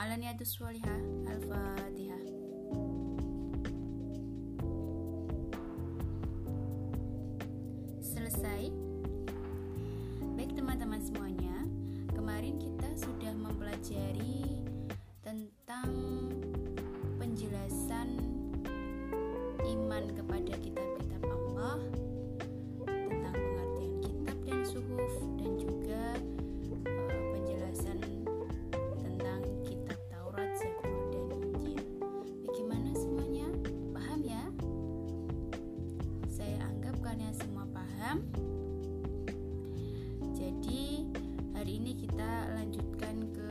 Alaniyatus Sholihah Al-Fatihah. Selesai. Baik teman-teman semuanya. Kemarin kita sudah mempelajari Tentang paham. Jadi, hari ini kita lanjutkan ke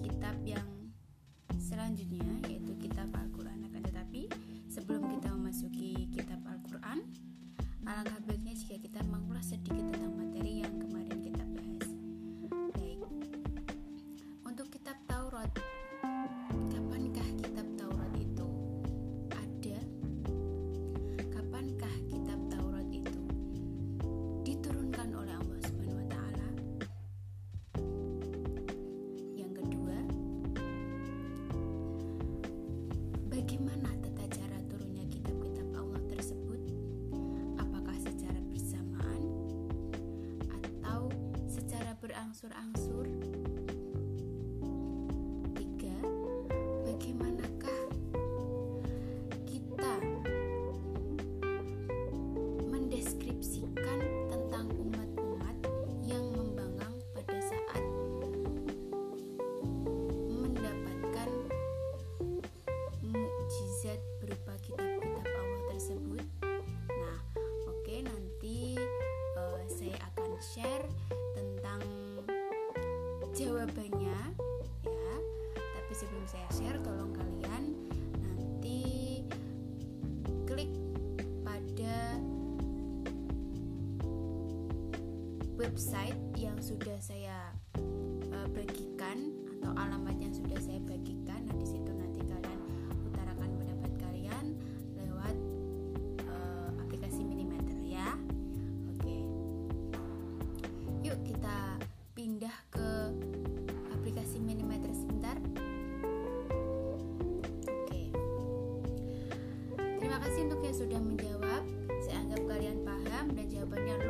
kitab yang selanjutnya yaitu kitab Al-Qur'an. Akan tetapi, sebelum kita memasuki kitab Al-Qur'an, alangkah baiknya jika kita mengulas sedikit tentang berangsur-angsur? Website yang sudah saya eh, bagikan atau alamat yang sudah saya bagikan nah di situ nanti kalian utarakan pendapat kalian lewat eh, aplikasi Minimeter ya oke yuk kita pindah ke aplikasi Minimeter sebentar. Oke. Terima kasih untuk yang sudah menjawab. Saya anggap kalian paham dan jawabannya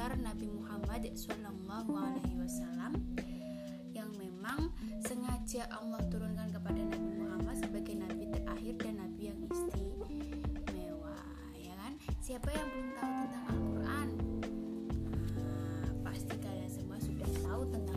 terbesar Nabi Muhammad Wasallam yang memang sengaja Allah turunkan kepada Nabi Muhammad sebagai Nabi terakhir dan Nabi yang istimewa, ya kan? Siapa yang belum tahu tentang Al-Quran? Nah, pasti kalian semua sudah tahu tentang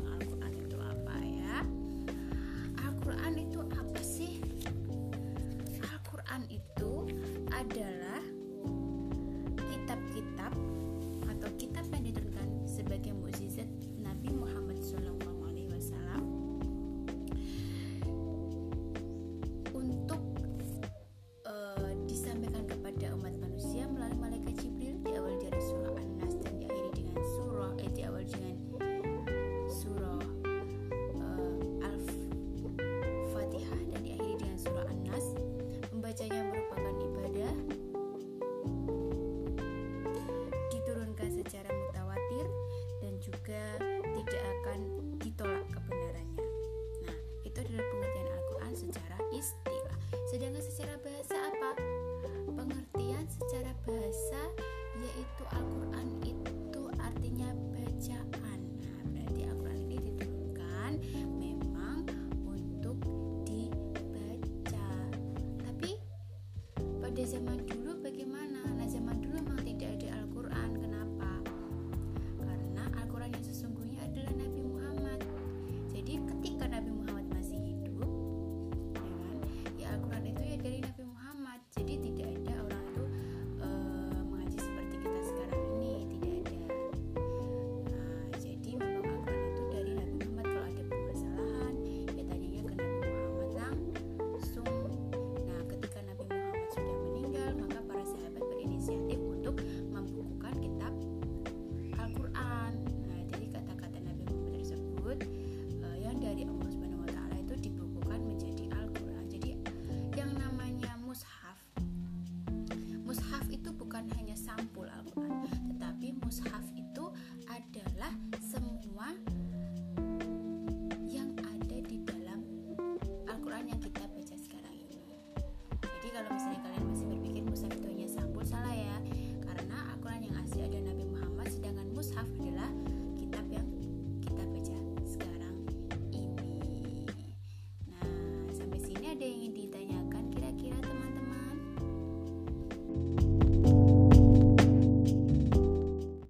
pada zaman dulu